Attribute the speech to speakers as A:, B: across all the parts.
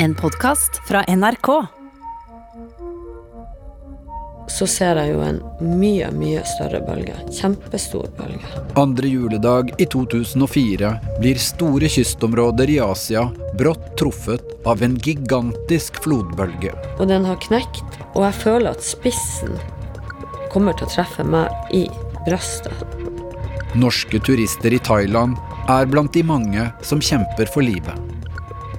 A: En podkast fra NRK.
B: Så ser jeg jo en mye, mye større bølge. Kjempestor bølge.
C: Andre juledag i 2004 blir store kystområder i Asia brått truffet av en gigantisk flodbølge.
B: Og den har knekt, og jeg føler at spissen kommer til å treffe meg i brøstet.
C: Norske turister i Thailand er blant de mange som kjemper for livet.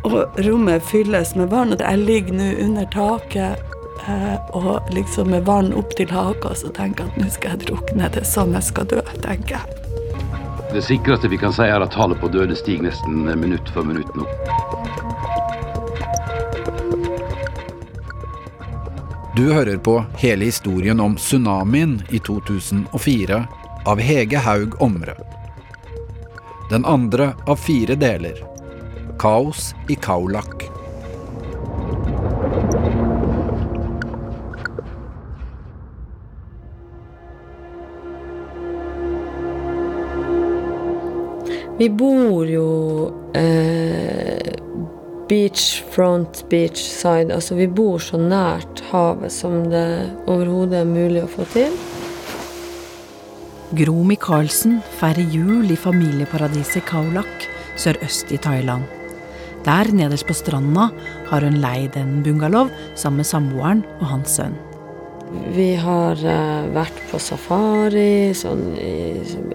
D: Og rommet fylles med vann, og jeg ligger nå under taket eh, og liksom med vann opp til haka, så tenker jeg at nå skal jeg drukne. Det er sånn jeg skal dø, tenker jeg.
E: Det sikreste vi kan si, er at tallet på døde stiger nesten minutt for minutt nå.
C: Du hører på hele historien om tsunamien i 2004 av Hege Haug Omre. Den andre av fire deler. Kaos i Kaulak.
B: Vi bor jo eh, beachfront, beachside. Altså vi bor så nært havet som det overhodet er mulig å få til.
A: Gro Michaelsen feirer jul i familieparadiset Kaulak sørøst i Thailand. Der, nederst på stranda, har hun leid en bungalow sammen med samboeren og hans sønn.
B: Vi har eh, vært på safari, sånn i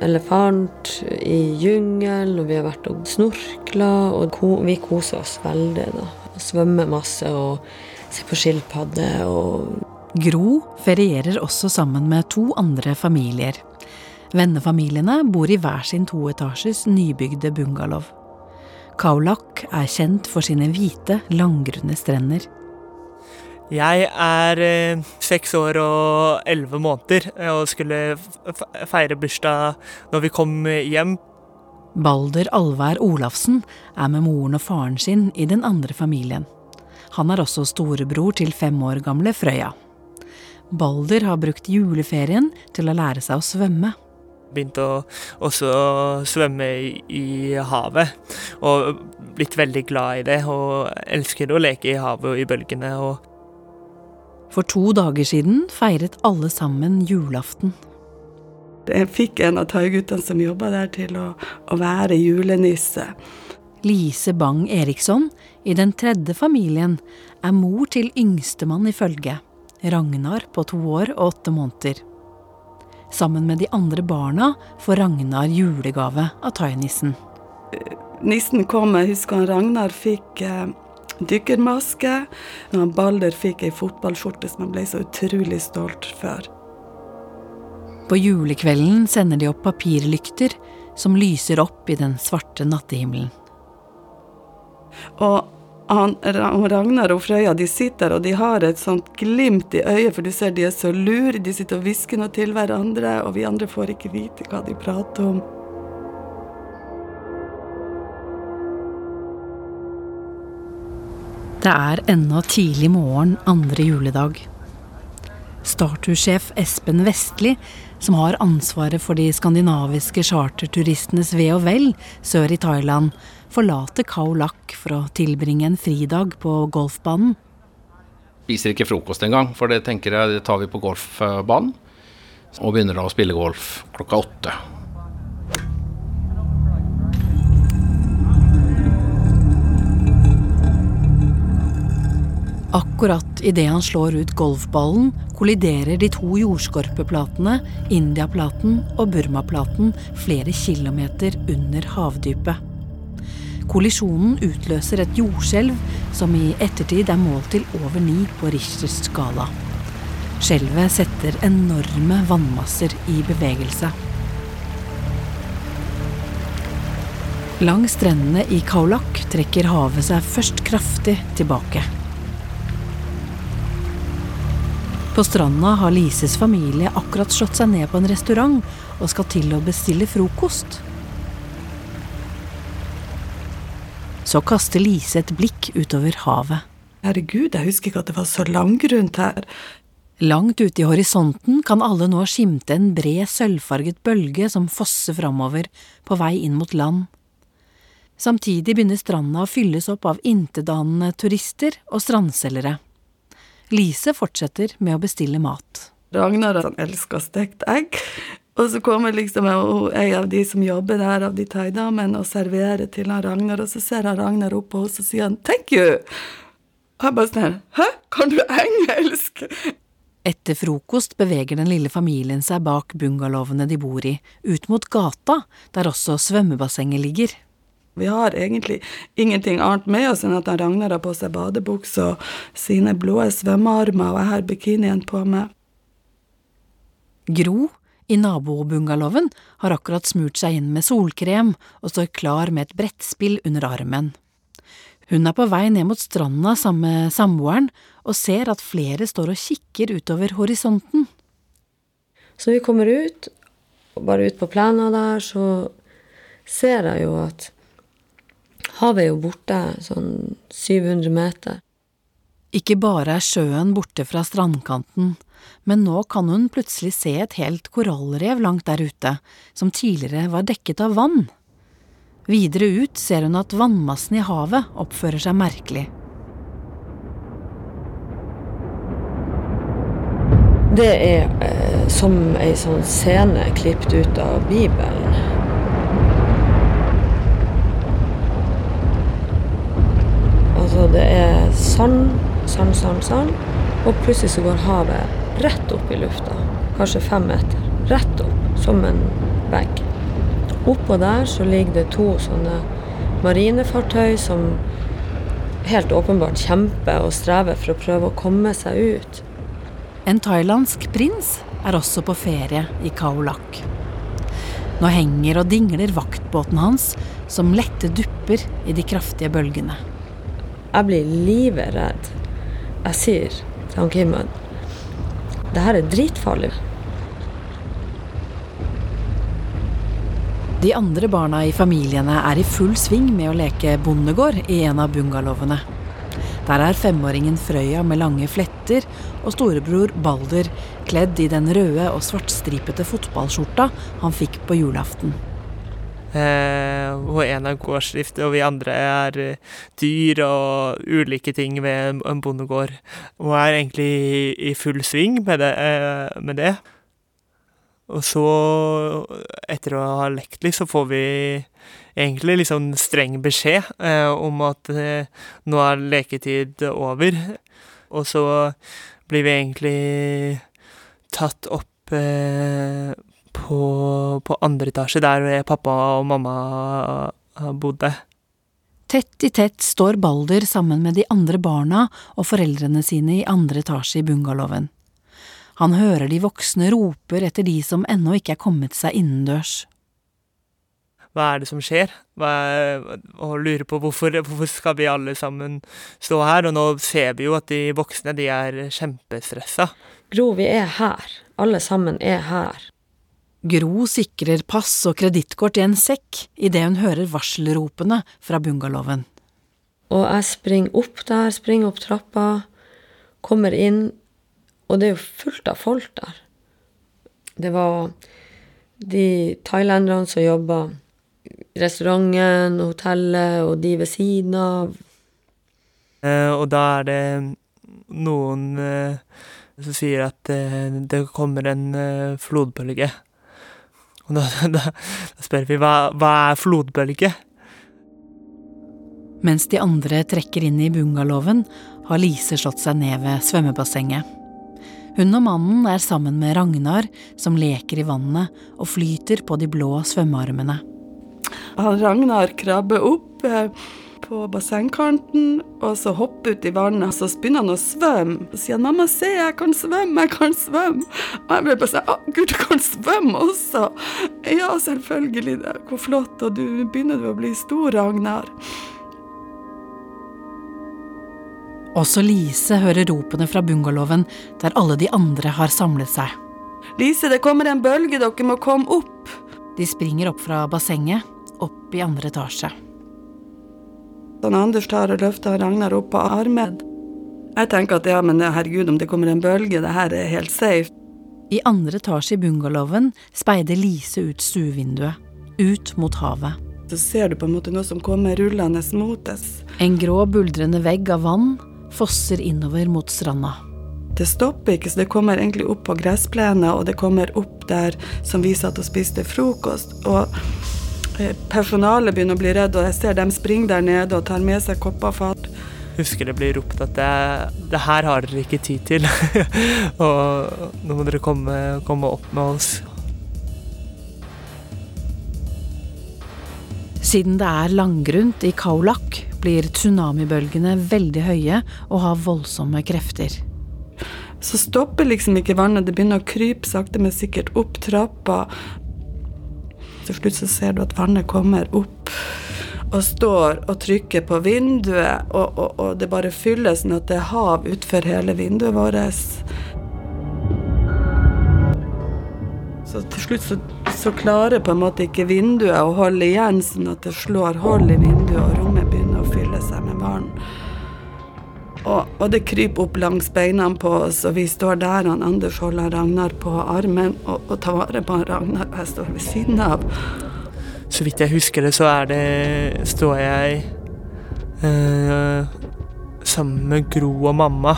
B: elefant, i jungel, og vi har vært og snorkla, og vi koser oss veldig, da. Svømmer masse og ser på skilpadder og
A: Gro ferierer også sammen med to andre familier. Vennefamiliene bor i hver sin toetasjes nybygde bungalow. Kaulak er kjent for sine hvite, langgrunne strender.
F: Jeg er eh, seks år og elleve måneder eh, og skulle feire bursdag når vi kom hjem.
A: Balder Alvær Olafsen er med moren og faren sin i den andre familien. Han er også storebror til fem år gamle Frøya. Balder har brukt juleferien til å lære seg å svømme.
F: Begynte å også svømme i, i havet, og blitt veldig glad i det. Og elsker å leke i havet og i bølgene. og
A: For to dager siden feiret alle sammen julaften.
D: Jeg fikk en av thaiguttene som jobba der, til å, å være julenisse.
A: Lise Bang Eriksson, i den tredje familien, er mor til yngstemann i følget, Ragnar på to år og åtte måneder. Sammen med de andre barna får Ragnar julegave av thainissen.
D: Nissen kom, jeg husker han Ragnar fikk eh, dykkermaske, og han Balder fikk ei fotballskjorte som han ble så utrolig stolt for.
A: På julekvelden sender de opp papirlykter som lyser opp i den svarte nattehimmelen.
D: Og han, Ragnar og Frøya de sitter og de har et sånt glimt i øyet, for du ser de er så lure, de sitter og hvisker noe til hverandre, og vi andre får ikke vite hva de prater om.
A: Det er ennå tidlig morgen andre juledag. Startursjef Espen Vestli, som har ansvaret for de skandinaviske charterturistenes ve og vel sør i Thailand, forlater Khao Lak for å tilbringe en fridag på golfbanen.
G: Spiser ikke frokost engang, for det tenker jeg det tar vi på golfbanen. Og begynner da å spille golf klokka åtte.
A: Akkurat idet han slår ut golfballen, kolliderer de to jordskorpeplatene, Indiaplaten og Burmaplaten, flere kilometer under havdypet. Kollisjonen utløser et jordskjelv som i ettertid er målt til over ni på Richters skala. Skjelvet setter enorme vannmasser i bevegelse. Langs strendene i Kaulak trekker havet seg først kraftig tilbake. På stranda har Lises familie akkurat slått seg ned på en restaurant og skal til å bestille frokost. Så kaster Lise et blikk utover havet.
D: Herregud, jeg husker ikke at det var så langgrunt her.
A: Langt ute i horisonten kan alle nå skimte en bred, sølvfarget bølge som fosser framover, på vei inn mot land. Samtidig begynner stranda å fylles opp av intetanende turister og strandselgere. Lise fortsetter med å bestille mat.
D: Ragnar han elsker stekt egg. Og så kommer liksom ei av de som jobber der, av de thaidamene, og serverer til han Ragnar, og så ser han Ragnar opp på oss og sier han 'thank you'. Og jeg bare sånn 'hæ, kan du engelsk?'
A: Etter frokost beveger den lille familien seg bak bungalowene de bor i, ut mot gata, der også svømmebassenget ligger.
D: Vi har egentlig ingenting annet med oss enn at han Ragnar har på seg badebukse og sine blå svømmearmer, og jeg har bikinien på meg.
A: Gro, i nabobungalowen, har akkurat smurt seg inn med solkrem og står klar med et brettspill under armen. Hun er på vei ned mot stranda sammen med samboeren og ser at flere står og kikker utover horisonten.
B: Så vi kommer ut, og bare ut på plena der, så ser jeg jo at havet er jo borte sånn 700 meter.
A: Ikke bare er sjøen borte fra strandkanten, men nå kan hun plutselig se et helt korallrev langt der ute, som tidligere var dekket av vann. Videre ut ser hun at vannmassen i havet oppfører seg merkelig.
B: Det er eh, som ei sånn scene klippet ut av Bibelen. Altså, det er sand, sand, sand, sand, og plutselig så går havet rett opp i lufta. Kanskje fem meter. Rett opp, som en vegg. Oppå der så ligger det to sånne marinefartøy som helt åpenbart kjemper og strever for å prøve å komme seg ut.
A: En thailandsk prins er også på ferie i Kaolak. Nå henger og dingler vaktbåten hans som lette dupper i de kraftige bølgene.
B: Jeg blir livredd. Jeg sier til han Kimmen det her er dritfarlig.
A: De andre barna i familiene er i full sving med å leke bondegård i en av bungalowene. Der er femåringen Frøya med lange fletter og storebror Balder kledd i den røde og svartstripete fotballskjorta han fikk på julaften.
F: Eh, og en er gårdsdrift, og vi andre er eh, dyr og ulike ting ved en- bondegård. Og er egentlig i, full sving med det, eh, med det. Og så, etter å ha lekt litt, så får vi egentlig sånn streng beskjed eh, om at eh, nå er leketid over. Og så blir vi egentlig tatt opp eh, på, på andre etasje, der pappa og mamma bodde.
A: Tett i tett står Balder sammen med de andre barna og foreldrene sine i andre etasje i bungalowen. Han hører de voksne roper etter de som ennå ikke er kommet seg innendørs.
F: Hva er det som skjer? Hva er, og lurer på hvorfor, hvorfor skal vi alle sammen stå her? Og nå ser vi jo at de voksne de er kjempestressa.
B: Gro, vi er her. Alle sammen er her.
A: Gro sikrer pass og kredittkort i en sekk idet hun hører varselropene fra bungalowen.
B: Og jeg springer opp der, springer opp trappa, kommer inn, og det er jo fullt av folk der. Det var de thailenderne som jobba i restauranten, hotellet og de ved siden av.
F: Eh, og da er det noen eh, som sier at eh, det kommer en eh, flodbølge. Og da, da, da spør vi hva, hva er flodbølge?
A: Mens de andre trekker inn i bungalowen, har Lise slått seg ned ved svømmebassenget. Hun og mannen er sammen med Ragnar, som leker i vannet og flyter på de blå svømmearmene.
D: Han Ragnar krabber opp eh, på bassengkanten, og så hopper ut i vannet. Og Så begynner han å svømme. Så sier han 'mamma, se, jeg kan svømme, jeg kan svømme'. Og jeg blir bare sånn 'Å, gud, du kan svømme også'. Ja, selvfølgelig. Det. Hvor flott. Og du begynner du å bli stor, Ragnar.
A: Også Lise hører ropene fra bungalowen, der alle de andre har samlet seg.
D: Lise, det kommer en bølge, dere må komme opp.
A: De springer opp fra bassenget, opp i andre etasje.
D: Sånn Anders tar og løfter Ragnar opp på armen. Jeg tenker at ja, men herregud, om det kommer en bølge, det her er helt safe.
A: I andre etasje i bungalowen speider Lise ut stuevinduet, ut mot havet.
D: Så ser du på en måte noe som kommer rullende mot oss.
A: En grå, buldrende vegg av vann fosser innover mot stranda.
D: Det stopper ikke, så det kommer egentlig opp på gressplenen, og det kommer opp der som vi satt og spiste frokost. Og personalet begynner å bli redd, og jeg ser dem springe der nede og tar med seg kopper og fat.
F: Husker det blir ropt at det, det her har dere ikke tid til. og nå må dere komme, komme opp med oss.
A: Siden det er langgrunt i Kaulak, blir tsunamibølgene veldig høye og har voldsomme krefter.
D: Så stopper liksom ikke vannet, det begynner å krype sakte, men sikkert opp trappa. Til slutt så ser du at vannet kommer opp og står og trykker på vinduet, og, og, og det bare fylles sånn at det er hav utfor hele vinduet vårt. Så til slutt så, så klarer på en måte ikke vinduet å holde igjen, sånn at det slår hold i vinduet, og rommet Og, og, det kryper opp langs beina på oss, og vi står der. Han Anders holder Ragnar på armen og, og tar vare på Ragnar, og jeg står ved siden av.
F: Så vidt jeg husker det, så er det står jeg eh, sammen med Gro og mamma.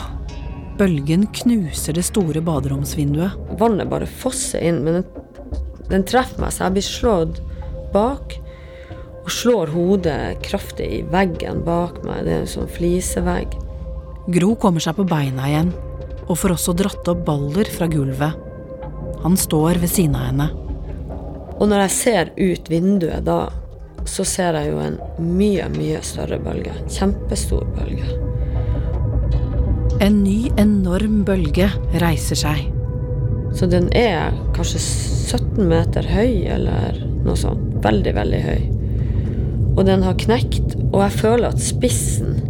A: Bølgen knuser det store baderomsvinduet.
B: Vannet bare fosser inn, men den, den treffer meg, så jeg blir slått bak. Og slår hodet kraftig i veggen bak meg. Det er en sånn flisevegg.
A: Gro kommer seg på beina igjen, og får også dratt opp Balder fra gulvet. Han står ved siden av henne.
B: Og når jeg ser ut vinduet da, så ser jeg jo en mye, mye større bølge. Kjempestor bølge.
A: En ny, enorm bølge reiser seg.
B: Så den er kanskje 17 meter høy, eller noe sånt. Veldig, veldig høy. Og den har knekt, og jeg føler at spissen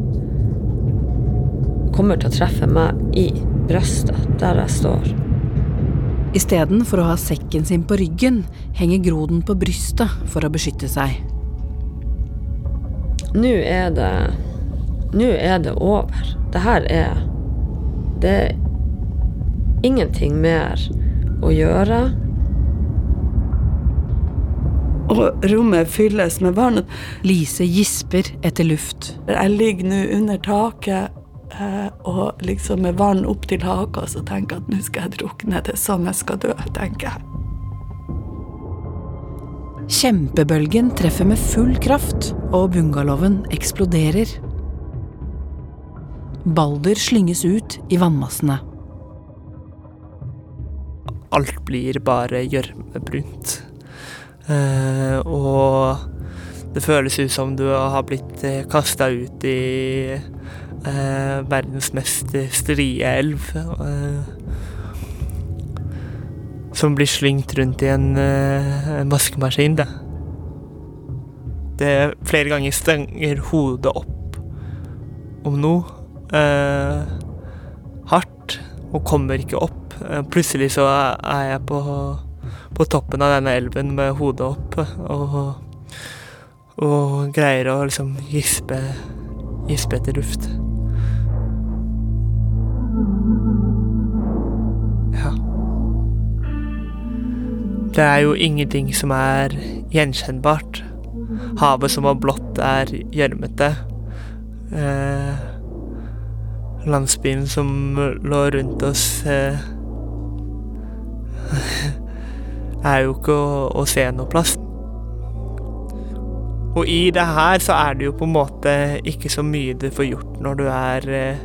B: kommer til å treffe meg i brystet, der jeg står.
A: Istedenfor å ha sekken sin på ryggen, henger Groden på brystet for å beskytte seg.
B: Nå er det Nå er det over. Det her er Det er ingenting mer å gjøre.
D: Og rommet fylles med vann.
A: Lise gisper etter luft.
D: Jeg ligger nå under taket og liksom med vann opp til haka så tenker at nå skal jeg drukne. Det er sånn jeg skal dø, tenker jeg.
A: Kjempebølgen treffer med full kraft, og bungalowen eksploderer. Balder slynges ut i vannmassene.
F: Alt blir bare gjørmebrunt. Eh, og det føles ut som du har blitt eh, kasta ut i eh, verdens mest strie elv. Eh, som blir slengt rundt i en, eh, vaskemaskin. Det. det flere ganger stenger hodet opp om noe. Hardt. Og kommer ikke opp. Plutselig så er jeg på, på toppen av denne elven med hodet opp. og og greier å liksom gispe, gispe etter luft. Det er jo ingenting som er gjenkjennbart. Havet som var blått, er gjørmete. Eh, landsbyen som lå rundt oss eh, er jo ikke å, å, se noe plass. Og i det her så er det jo på en måte ikke så mye du får gjort når du er eh,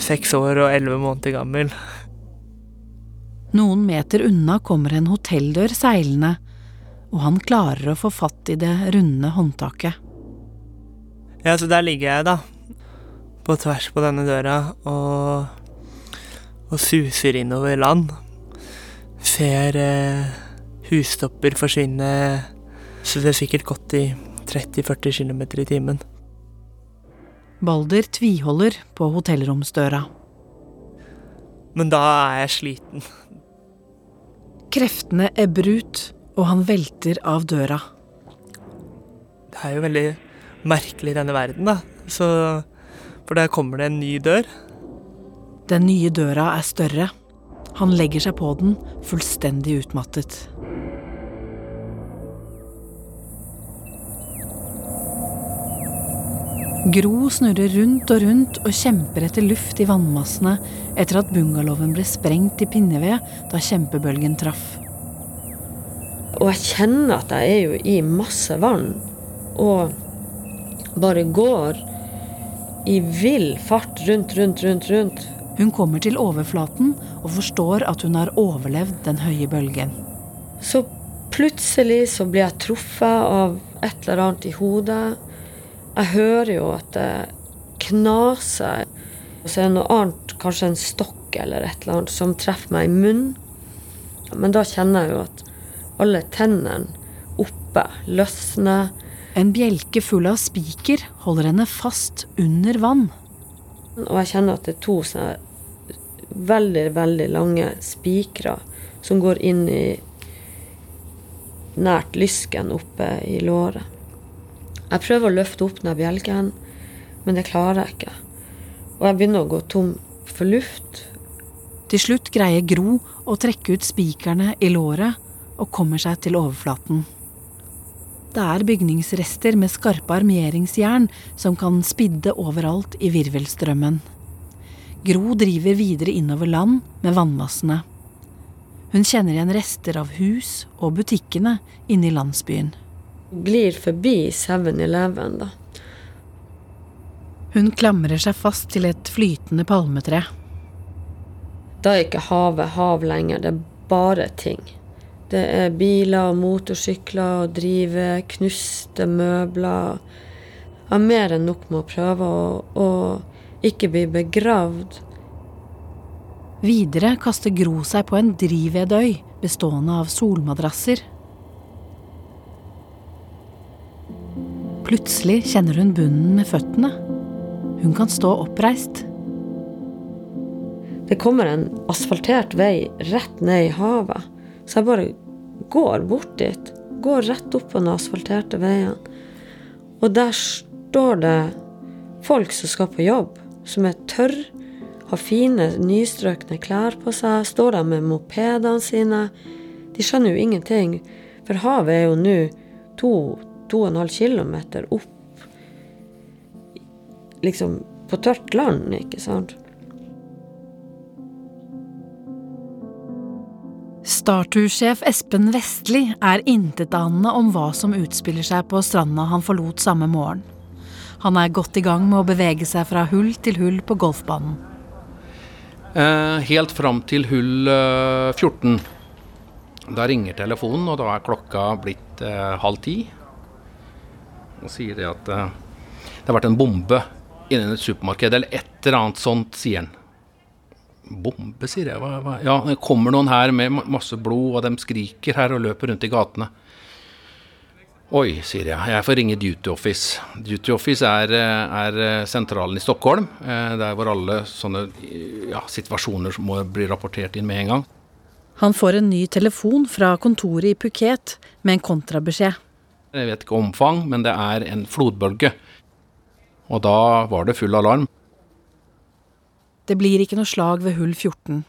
F: seks år og elleve måneder gammel.
A: Noen meter unna kommer en hotelldør seilende, og han klarer å få fatt i det runde håndtaket.
F: Ja, så der ligger jeg, da, på tvers på denne døra, og, og suser innover land. Ser eh, hustopper forsvinne, så det er sikkert gått i 30-40 km i timen.
A: Balder tviholder på hotellromsdøra.
F: Men da er jeg sliten.
A: Kreftene ebber ut, og han velter av døra.
F: Det er jo veldig merkelig i denne verden, da. Så, for der kommer det en ny dør.
A: Den nye døra er større. Han legger seg på den, fullstendig utmattet. Gro snurrer rundt og rundt og kjemper etter luft i vannmassene etter at bungalowen ble sprengt i pinneved da kjempebølgen traff.
B: Og jeg kjenner at jeg er jo i masse vann og bare går i vill fart rundt, rundt, rundt, rundt.
A: Hun kommer til overflaten og forstår at hun har overlevd den høye bølgen.
B: Så plutselig så blir jeg truffet av et eller annet i hodet. Jeg hører jo at det knaser. Og så er det noe annet, kanskje en stokk eller et eller annet, som treffer meg i munnen. Men da kjenner jeg jo at alle tennene oppe løsner.
A: En bjelke full av spiker holder henne fast under vann.
B: Og jeg kjenner at det er to sånne veldig, veldig lange spikere som går inn i nært lysken oppe i låret. Jeg prøver å løfte opp den bjelken, men det klarer jeg ikke. Og jeg begynner å gå tom for luft.
A: Til slutt greier Gro å trekke ut spikerne i låret og kommer seg til overflaten. Det er bygningsrester med skarpe armeringsjern som kan spidde overalt i virvelstrømmen. Gro driver videre innover land med vannmassene. Hun kjenner igjen rester av hus og butikkene inne i landsbyen
B: glir forbi 7-Eleven. da.
A: Hun klamrer seg fast til et flytende palmetre.
B: Da er ikke havet hav lenger, det er bare ting. Det er biler og motorsykler og drive, knuste møbler. Jeg har mer enn nok med å prøve å, å ikke bli begravd.
A: Videre kaster Gro seg på en drivvedøy bestående av solmadrasser. Plutselig kjenner hun bunnen med føttene. Hun kan stå oppreist.
B: Det kommer en asfaltert vei rett ned i havet, så jeg bare går bort dit. Går rett opp på den asfalterte veien. Og der står det folk som skal på jobb, som er tørre, har fine, nystrøkne klær på seg, står der med mopedene sine. De skjønner jo ingenting, for havet er jo nå to 2,5 km opp liksom på tørt land, ikke sant.
A: Startur-sjef Espen Vestli er intetanende om hva som utspiller seg på stranda han forlot samme morgen. Han er godt i gang med å bevege seg fra hull til hull på golfbanen.
G: Eh, helt fram til hull eh, 14. Da ringer telefonen, og da er klokka blitt eh, halv ti og sier det at uh, det har vært en bombe innen et supermarked, eller et eller annet sånt, sier han. Bombe, sier jeg. Hva, hva? Ja, det kommer noen her med masse blod, og de skriker her og løper rundt i gatene. Oi, sier jeg. Jeg får ringe Duty Office. Duty Office er, eh, er eh, sentralen i Stockholm, der hvor alle sånne ja, situasjoner må bli rapportert inn med en gang.
A: Han får en ny telefon fra kontoret i Phuket med en kontrabeskjed.
G: Jeg vet ikke omfang, men det er en flodbølge. Og da var det full alarm.
A: Det blir ikke noe slag ved hull 14.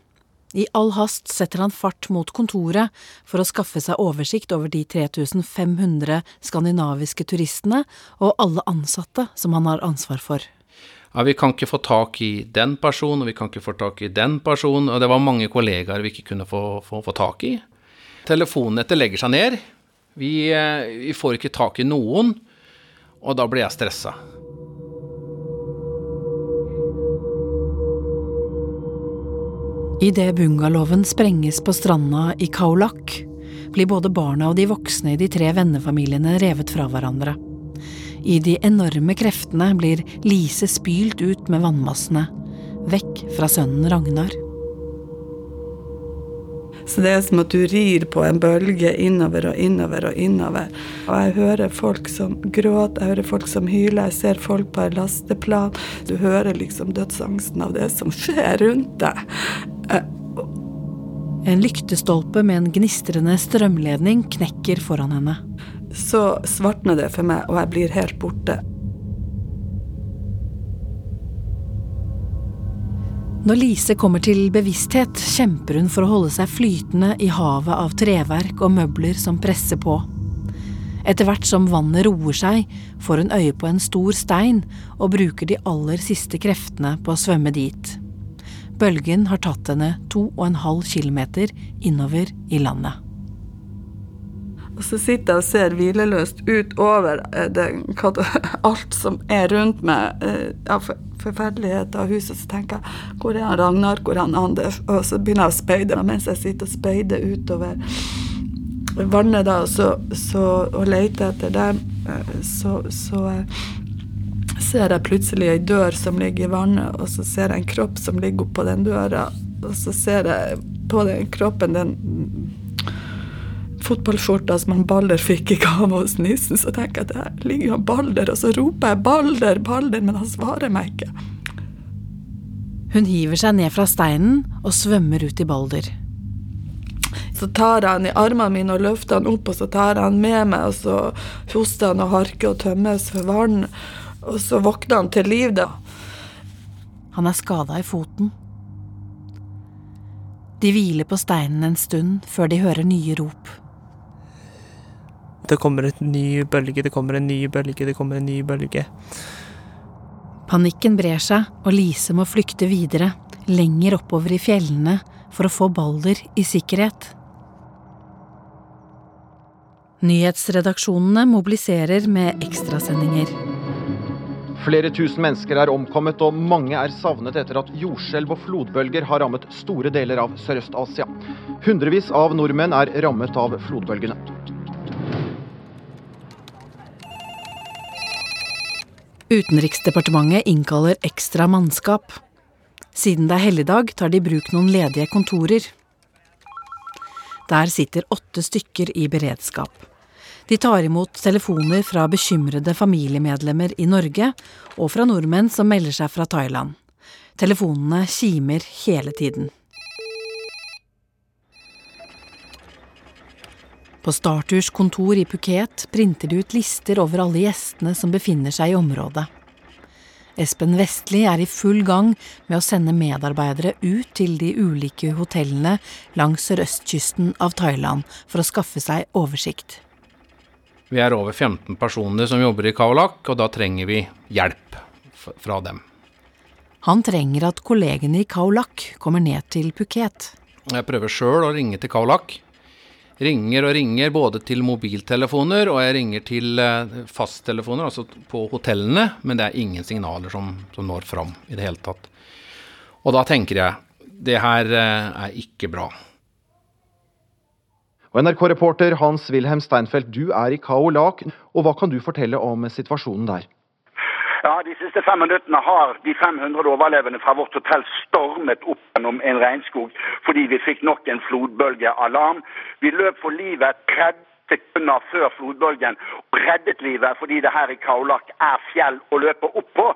A: I all hast setter han fart mot kontoret for å skaffe seg oversikt over de 3500 skandinaviske turistene og alle ansatte som han har ansvar for.
G: Ja, Vi kan ikke få tak i den personen, og vi kan ikke få tak i den personen. Og det var mange kollegaer vi ikke kunne få, få, få tak i. Telefonnettet legger seg ned. Vi, eh, vi får ikke tak i noen, og da blir jeg stressa.
A: Idet bungalowen sprenges på stranda i Kaulak, blir både barna og de voksne i de tre vennefamiliene revet fra hverandre. I de enorme kreftene blir Lise spylt ut med vannmassene, vekk fra sønnen Ragnar.
D: Så det er som at du rir på en bølge innover og innover og innover. Og jeg hører folk som gråter, jeg hører folk som hyler, jeg ser folk på en lasteplan. Du hører liksom dødsangsten av det som skjer rundt deg. Eh,
A: en lyktestolpe med en gnistrende strømledning knekker foran henne.
D: Så svartner det for meg, og jeg blir helt borte.
A: Når Lise kommer til bevissthet, kjemper hun for å holde seg flytende i havet av treverk og møbler som presser på. Etter hvert som vannet roer seg, får hun øye på en stor stein og bruker de aller siste kreftene på å svømme dit. Bølgen har tatt henne to og en halv kilometer innover i landet.
D: Og så sitter jeg og ser hvileløst utover eh, alt som er rundt meg eh, av forferdeligheter av huset. Så tenker jeg hvor er han Ragnar, hvor er han Anders? Og så begynner jeg å speide mens jeg sitter og speider utover vannet da, så, så, og leter etter dem. Eh, så, så ser jeg plutselig ei dør som ligger i vannet, og så ser jeg en kropp som ligger oppå den døra. Og så ser jeg på den kroppen den fotballskjorta som han Balder fikk i gave hos nissen, så tenker jeg at der ligger jo Balder, og så roper jeg 'Balder, Balder', men han svarer meg ikke.
A: Hun hiver seg ned fra steinen og svømmer ut i Balder.
D: Så tar jeg han i armene mine og løfter han opp, og så tar jeg han med meg, og så hoster han og harker og tømmes for vann, og så våkner han til liv, da.
A: Han er skada i foten. De hviler på steinen en stund før de hører nye rop.
F: Det kommer en ny bølge, det kommer en ny bølge, det kommer en ny bølge.
A: Panikken brer seg, og Lise må flykte videre, lenger oppover i fjellene, for å få Balder i sikkerhet. Nyhetsredaksjonene mobiliserer med ekstrasendinger.
H: Flere tusen mennesker er omkommet og mange er savnet etter at jordskjelv og flodbølger har rammet store deler av Sørøst-Asia. Hundrevis av nordmenn er rammet av flodbølgene.
A: Utenriksdepartementet innkaller ekstra mannskap. Siden det er helligdag, tar de i bruk noen ledige kontorer. Der sitter åtte stykker i beredskap. De tar imot telefoner fra bekymrede familiemedlemmer i Norge, og fra nordmenn som melder seg fra Thailand. Telefonene kimer hele tiden. På Starturs kontor i Phuket printer de ut lister over alle gjestene som befinner seg i området. Espen Vestli er i full gang med å sende medarbeidere ut til de ulike hotellene langs sørøstkysten av Thailand for å skaffe seg oversikt.
G: Vi er over 15 personer som jobber i Kaolak, og da trenger vi hjelp fra dem.
A: Han trenger at kollegene i Kaolak kommer ned til Phuket.
G: Jeg prøver sjøl å ringe til Kaolak ringer og ringer både til mobiltelefoner og jeg ringer til eh, fasttelefoner, altså på hotellene, men det er ingen signaler som, som når fram i det hele tatt. Og da tenker jeg det her eh, er ikke bra.
H: Og NRK-reporter Hans-Wilhelm Steinfeld, du er i Kaolak, og hva kan du fortelle om situasjonen der?
I: Ja, De siste fem minuttene har de 500 overlevende fra vårt hotell stormet opp gjennom en regnskog fordi vi fikk nok en flodbølgealarm. Vi løp for livet 30 sekunder før flodbølgen og reddet livet fordi det her i Kaulak er fjell å løpe opp på.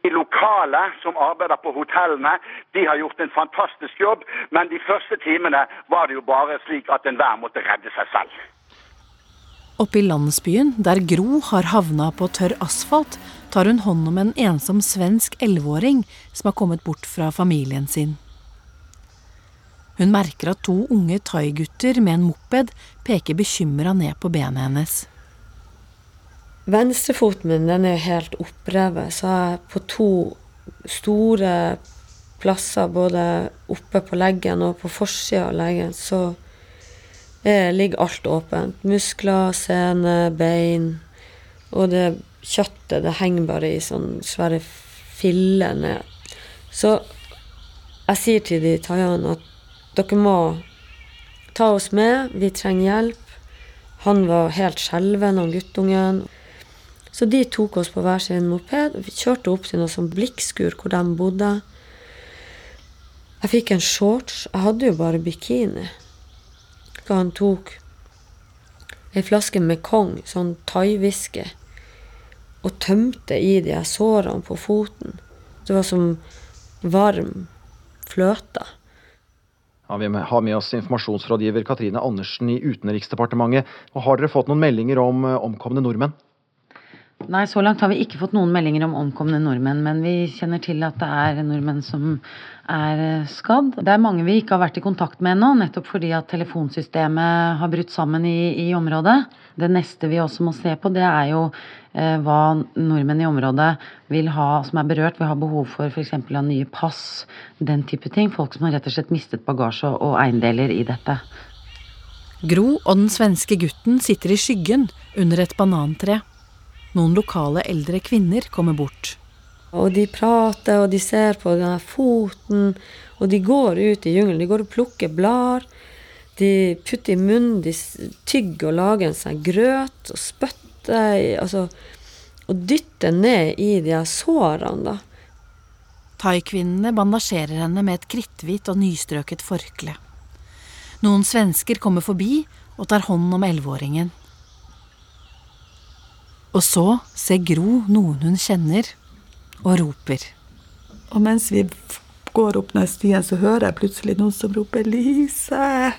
I: De lokale som arbeider på hotellene, de har gjort en fantastisk jobb, men de første timene var det jo bare slik at enhver måtte redde seg selv.
A: Oppe i landsbyen, der Gro har havna på tørr asfalt, tar hun hånd om en ensom svensk elleveåring som har kommet bort fra familien sin. Hun merker at to unge thaigutter med en moped peker bekymra ned på benet hennes.
B: Venstrefoten min den er helt opprevet, så jeg på to store plasser, både oppe på leggen og på forsida av leggen, så ligger alt åpent. Muskler, sene, bein. Og det kjøttet det henger bare i sånne svære filler ned. Så jeg sier til de thaiene at dere må ta oss med, vi trenger hjelp. Han var helt skjelven, han guttungen. Så de tok oss på hver sin moped. Vi kjørte opp til noe sånn blikkskur hvor de bodde. Jeg fikk en shorts. Jeg hadde jo bare bikini Og han tok ei flaske med Kong, sånn thaiwhisky, og tømte i de sårene på foten. Det var som varm fløte.
H: Ja, vi har med oss informasjonsrådgiver Katrine Andersen i Utenriksdepartementet. Og har dere fått noen meldinger om eh, omkomne nordmenn?
J: Nei, så langt har vi ikke fått noen meldinger om omkomne nordmenn, men vi kjenner til at det er nordmenn som er eh, skadd. Det er mange vi ikke har vært i kontakt med ennå, nettopp fordi at telefonsystemet har brutt sammen i, i, området. Det neste vi også må se på, det er jo eh, hva nordmenn i området vil ha, som er berørt, vil ha behov for f.eks. av nye pass, den type ting. Folk som har rett og slett mistet bagasje og eiendeler i dette.
A: Gro og den svenske gutten sitter i skyggen under et banantre. Noen lokale eldre kvinner kommer bort.
B: Og de prater, og de ser på denne foten, og de går ut i jungelen. De går og plukker blader. De putter i munnen, de tygger og lager en sånn grøt og spytter altså, Og dytter ned i de sårene, da.
A: Thai-kvinnene bandasjerer henne med et kritthvitt og nystrøket forkle. Noen svensker kommer forbi og tar hånd om elleveåringen. Og så ser Gro noen hun kjenner, og roper.
D: Og mens vi går opp den stien, så hører jeg plutselig noen som roper 'Lise!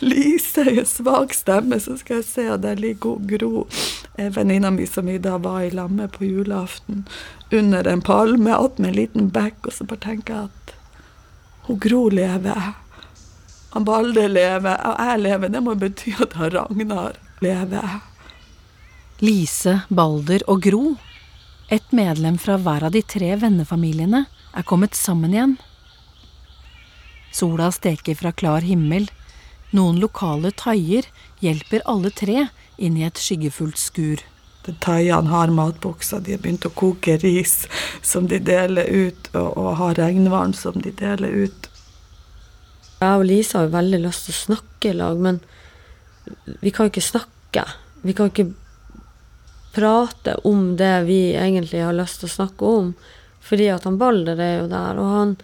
D: Lise!' i en svak stemme. Så skal jeg se, og der ligger Gro, venninna mi som i dag var i lamme på julaften, under en palme attmed en liten bekk, og så bare tenker jeg at hun Gro lever. Han Balde lever, og jeg lever. Det må bety at han Ragnar lever.
A: Lise, Balder og Gro, et medlem fra hver av de tre vennefamiliene, er kommet sammen igjen. Sola steker fra klar himmel. Noen lokale thaier hjelper alle tre inn i et skyggefullt skur.
D: Thaiene har matbokser, de har begynt å koke ris som de deler ut, og, og har regnvann som de deler ut.
B: Jeg og Lise har veldig lyst til å snakke i lag, men vi kan jo ikke snakke. Vi kan ikke prate om det vi egentlig har lyst til å snakke om. Fordi at han Balder er jo der, og han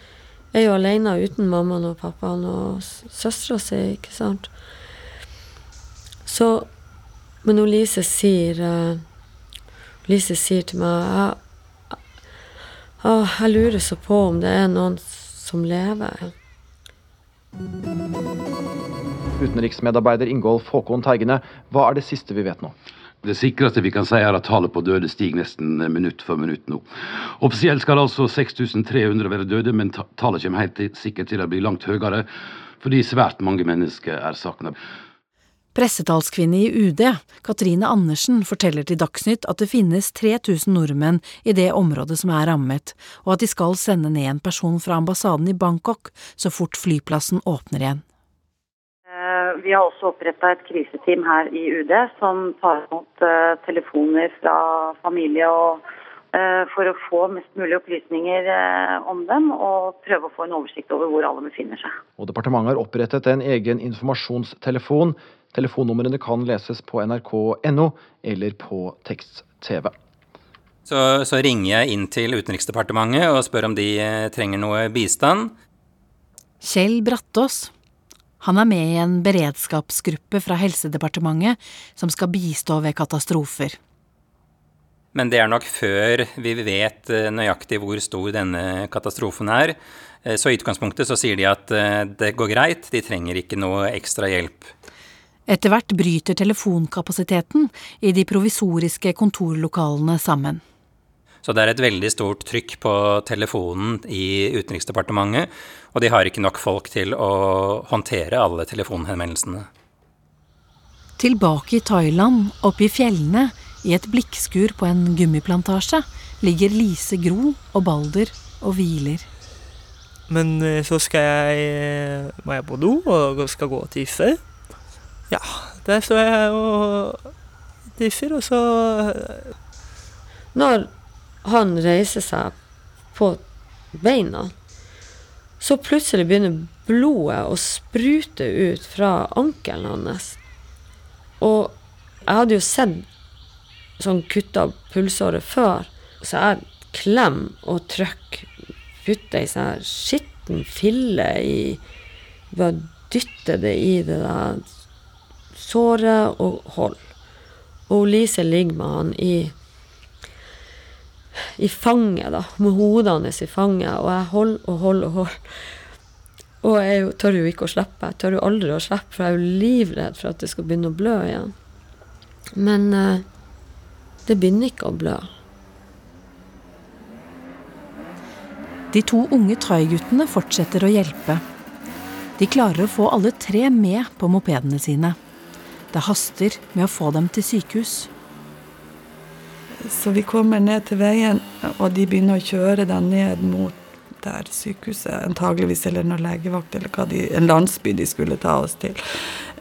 B: er jo alene uten mammaen og pappaen og søstera si, ikke sant. Så Men hun Lise sier uh, Lise sier til meg jeg, uh, jeg lurer så på om det er noen som lever.
H: Utenriksmedarbeider Ingolf Håkon Teigene, hva er det siste vi vet nå?
E: Det sikreste vi kan si er at tallet på døde stiger nesten minutt for minutt nå. Offisielt skal altså 6300 være døde, men tallet kommer helt sikkert til å bli langt høyere, fordi svært mange mennesker er savna.
A: Pressetalskvinne i UD, Katrine Andersen, forteller til Dagsnytt at det finnes 3000 nordmenn i det området som er rammet, og at de skal sende ned en person fra ambassaden i Bangkok så fort flyplassen åpner igjen.
K: Vi har også oppretta et kriseteam her i UD som tar imot uh, telefoner fra familie og uh, for å få mest mulig opplysninger om dem og prøve å få en oversikt over hvor alle befinner seg.
H: Og Departementet har opprettet en egen informasjonstelefon. Telefonnumrene kan leses på nrk.no eller på tekst-TV.
L: Så, så, ringer jeg inn til Utenriksdepartementet og spør om de trenger noe bistand.
A: Kjell Brattås han er med i en beredskapsgruppe fra Helsedepartementet som skal bistå ved katastrofer.
L: Men det er nok før vi vet eh, nøyaktig hvor stor denne katastrofen er. Eh, så i utgangspunktet så sier de at eh, det går greit, de trenger ikke noe ekstra hjelp.
A: Etter hvert bryter telefonkapasiteten i de provisoriske kontorlokalene sammen.
L: Så det er et veldig stort trykk på telefonen i Utenriksdepartementet, og de har ikke nok folk til å håndtere alle telefonhenvendelsene.
A: Tilbake i Thailand, oppe i fjellene, i et blikkskur på en gummiplantasje, ligger Lise Gro og Balder og hviler.
F: Men eh, så skal jeg eh, må jeg på do og skal gå og tisse. Ja, der står jeg og tisser, og så
B: Når han reiser seg på beina, så plutselig begynner blodet å sprute ut fra ankelen hans. Og jeg hadde jo sett sånn kutta pulsåre før, så jeg klemmer og trykker, putter ei sånn skitten fille i Bare dytter det i det der såret og holder. Og Lise ligger med han i i fanget, da, med hodet hans i fanget, og jeg holder og holder og holder. Og jeg tør jo ikke å slippe. Jeg tør jo aldri å slippe, for jeg er jo livredd for at det skal begynne å blø igjen. Men uh, Det begynner ikke å blø.
A: De to unge thai-guttene fortsetter å hjelpe. De klarer å få alle tre med på mopedene sine. Det haster med å få dem til sykehus.
D: Så vi kommer ned til veien, og de begynner å kjøre den ned mot der sykehuset, antageligvis, eller noen legevakt, eller hva de, en landsby de skulle ta oss til.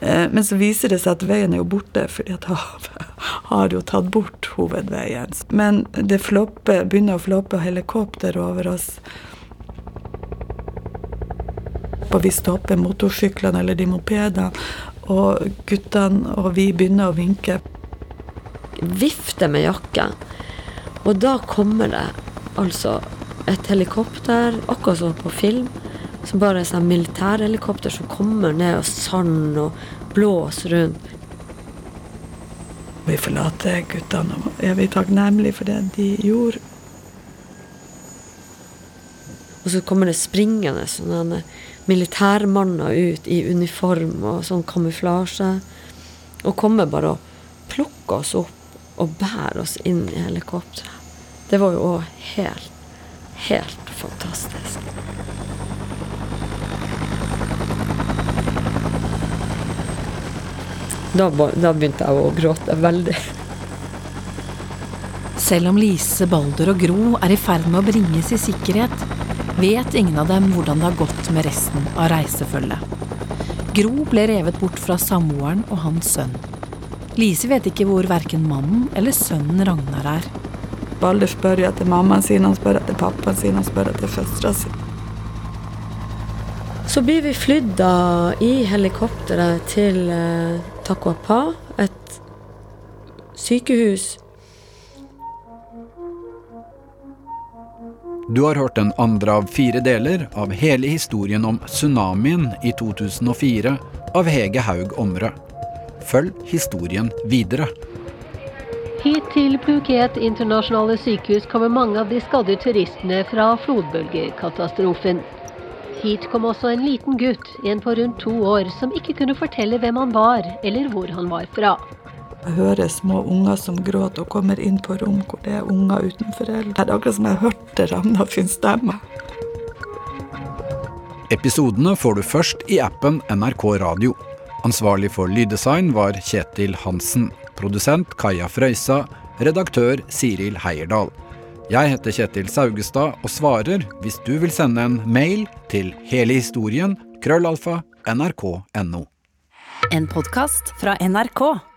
D: Eh, men så viser det seg at veien er jo borte, fordi at havet har jo tatt bort hovedveien. Men det flopper, begynner å floppe helikopter over oss. Og vi stopper motorsyklene eller de mopedene, og guttene og vi begynner å vinke.
B: Vifter med jakken. Og da kommer det altså et helikopter, akkurat som på film. Som bare er sånn militærhelikopter som kommer ned og sand og blåser rundt.
D: Vi forlater guttene og er vi takknemlige for det de gjorde.
B: Og så kommer det springende sånne militærmanner ut i uniform og sånn kamuflasje. Og kommer bare og plukker oss opp og bære oss inn i helikopteret. Det var jo òg helt, helt fantastisk. Da, da begynte jeg å gråte veldig.
A: Selv om Lise, Balder og Gro er i ferd med å bringes i sikkerhet, vet ingen av dem hvordan det har gått med resten av reisefølget. Gro ble revet bort fra samboeren og hans sønn. Lise vet ikke hvor verken mannen eller sønnen Ragnar er.
D: Balder spør jo etter mammaen sin, han spør etter pappaen sin, han spør etter søstera si.
B: Så blir vi flydd da i helikopteret til eh, Takwapa, et sykehus.
C: Du har hørt den andre av fire deler av hele historien om tsunamien i 2004 av Hege Haug Omre. Følg historien videre.
M: Hit til Phuket internasjonale sykehus kommer mange av de skadde turistene fra flodbølgekatastrofen. Hit kom også en liten gutt, en på rundt to år, som ikke kunne fortelle hvem han var, eller hvor han var fra.
D: Jeg hører små unger som gråter og kommer inn på rom hvor det er unger uten foreldre. Det er akkurat som jeg hørte Ragna sin stemme.
C: Episodene får du først i appen NRK Radio. Ansvarlig for lyddesign var Kjetil Hansen. Produsent Kaja Frøysa. Redaktør Siril Heierdal. Jeg heter Kjetil Saugestad og svarer hvis du vil sende en mail til hele historien krøllalfa nrk.no.
N: En podkast fra NRK.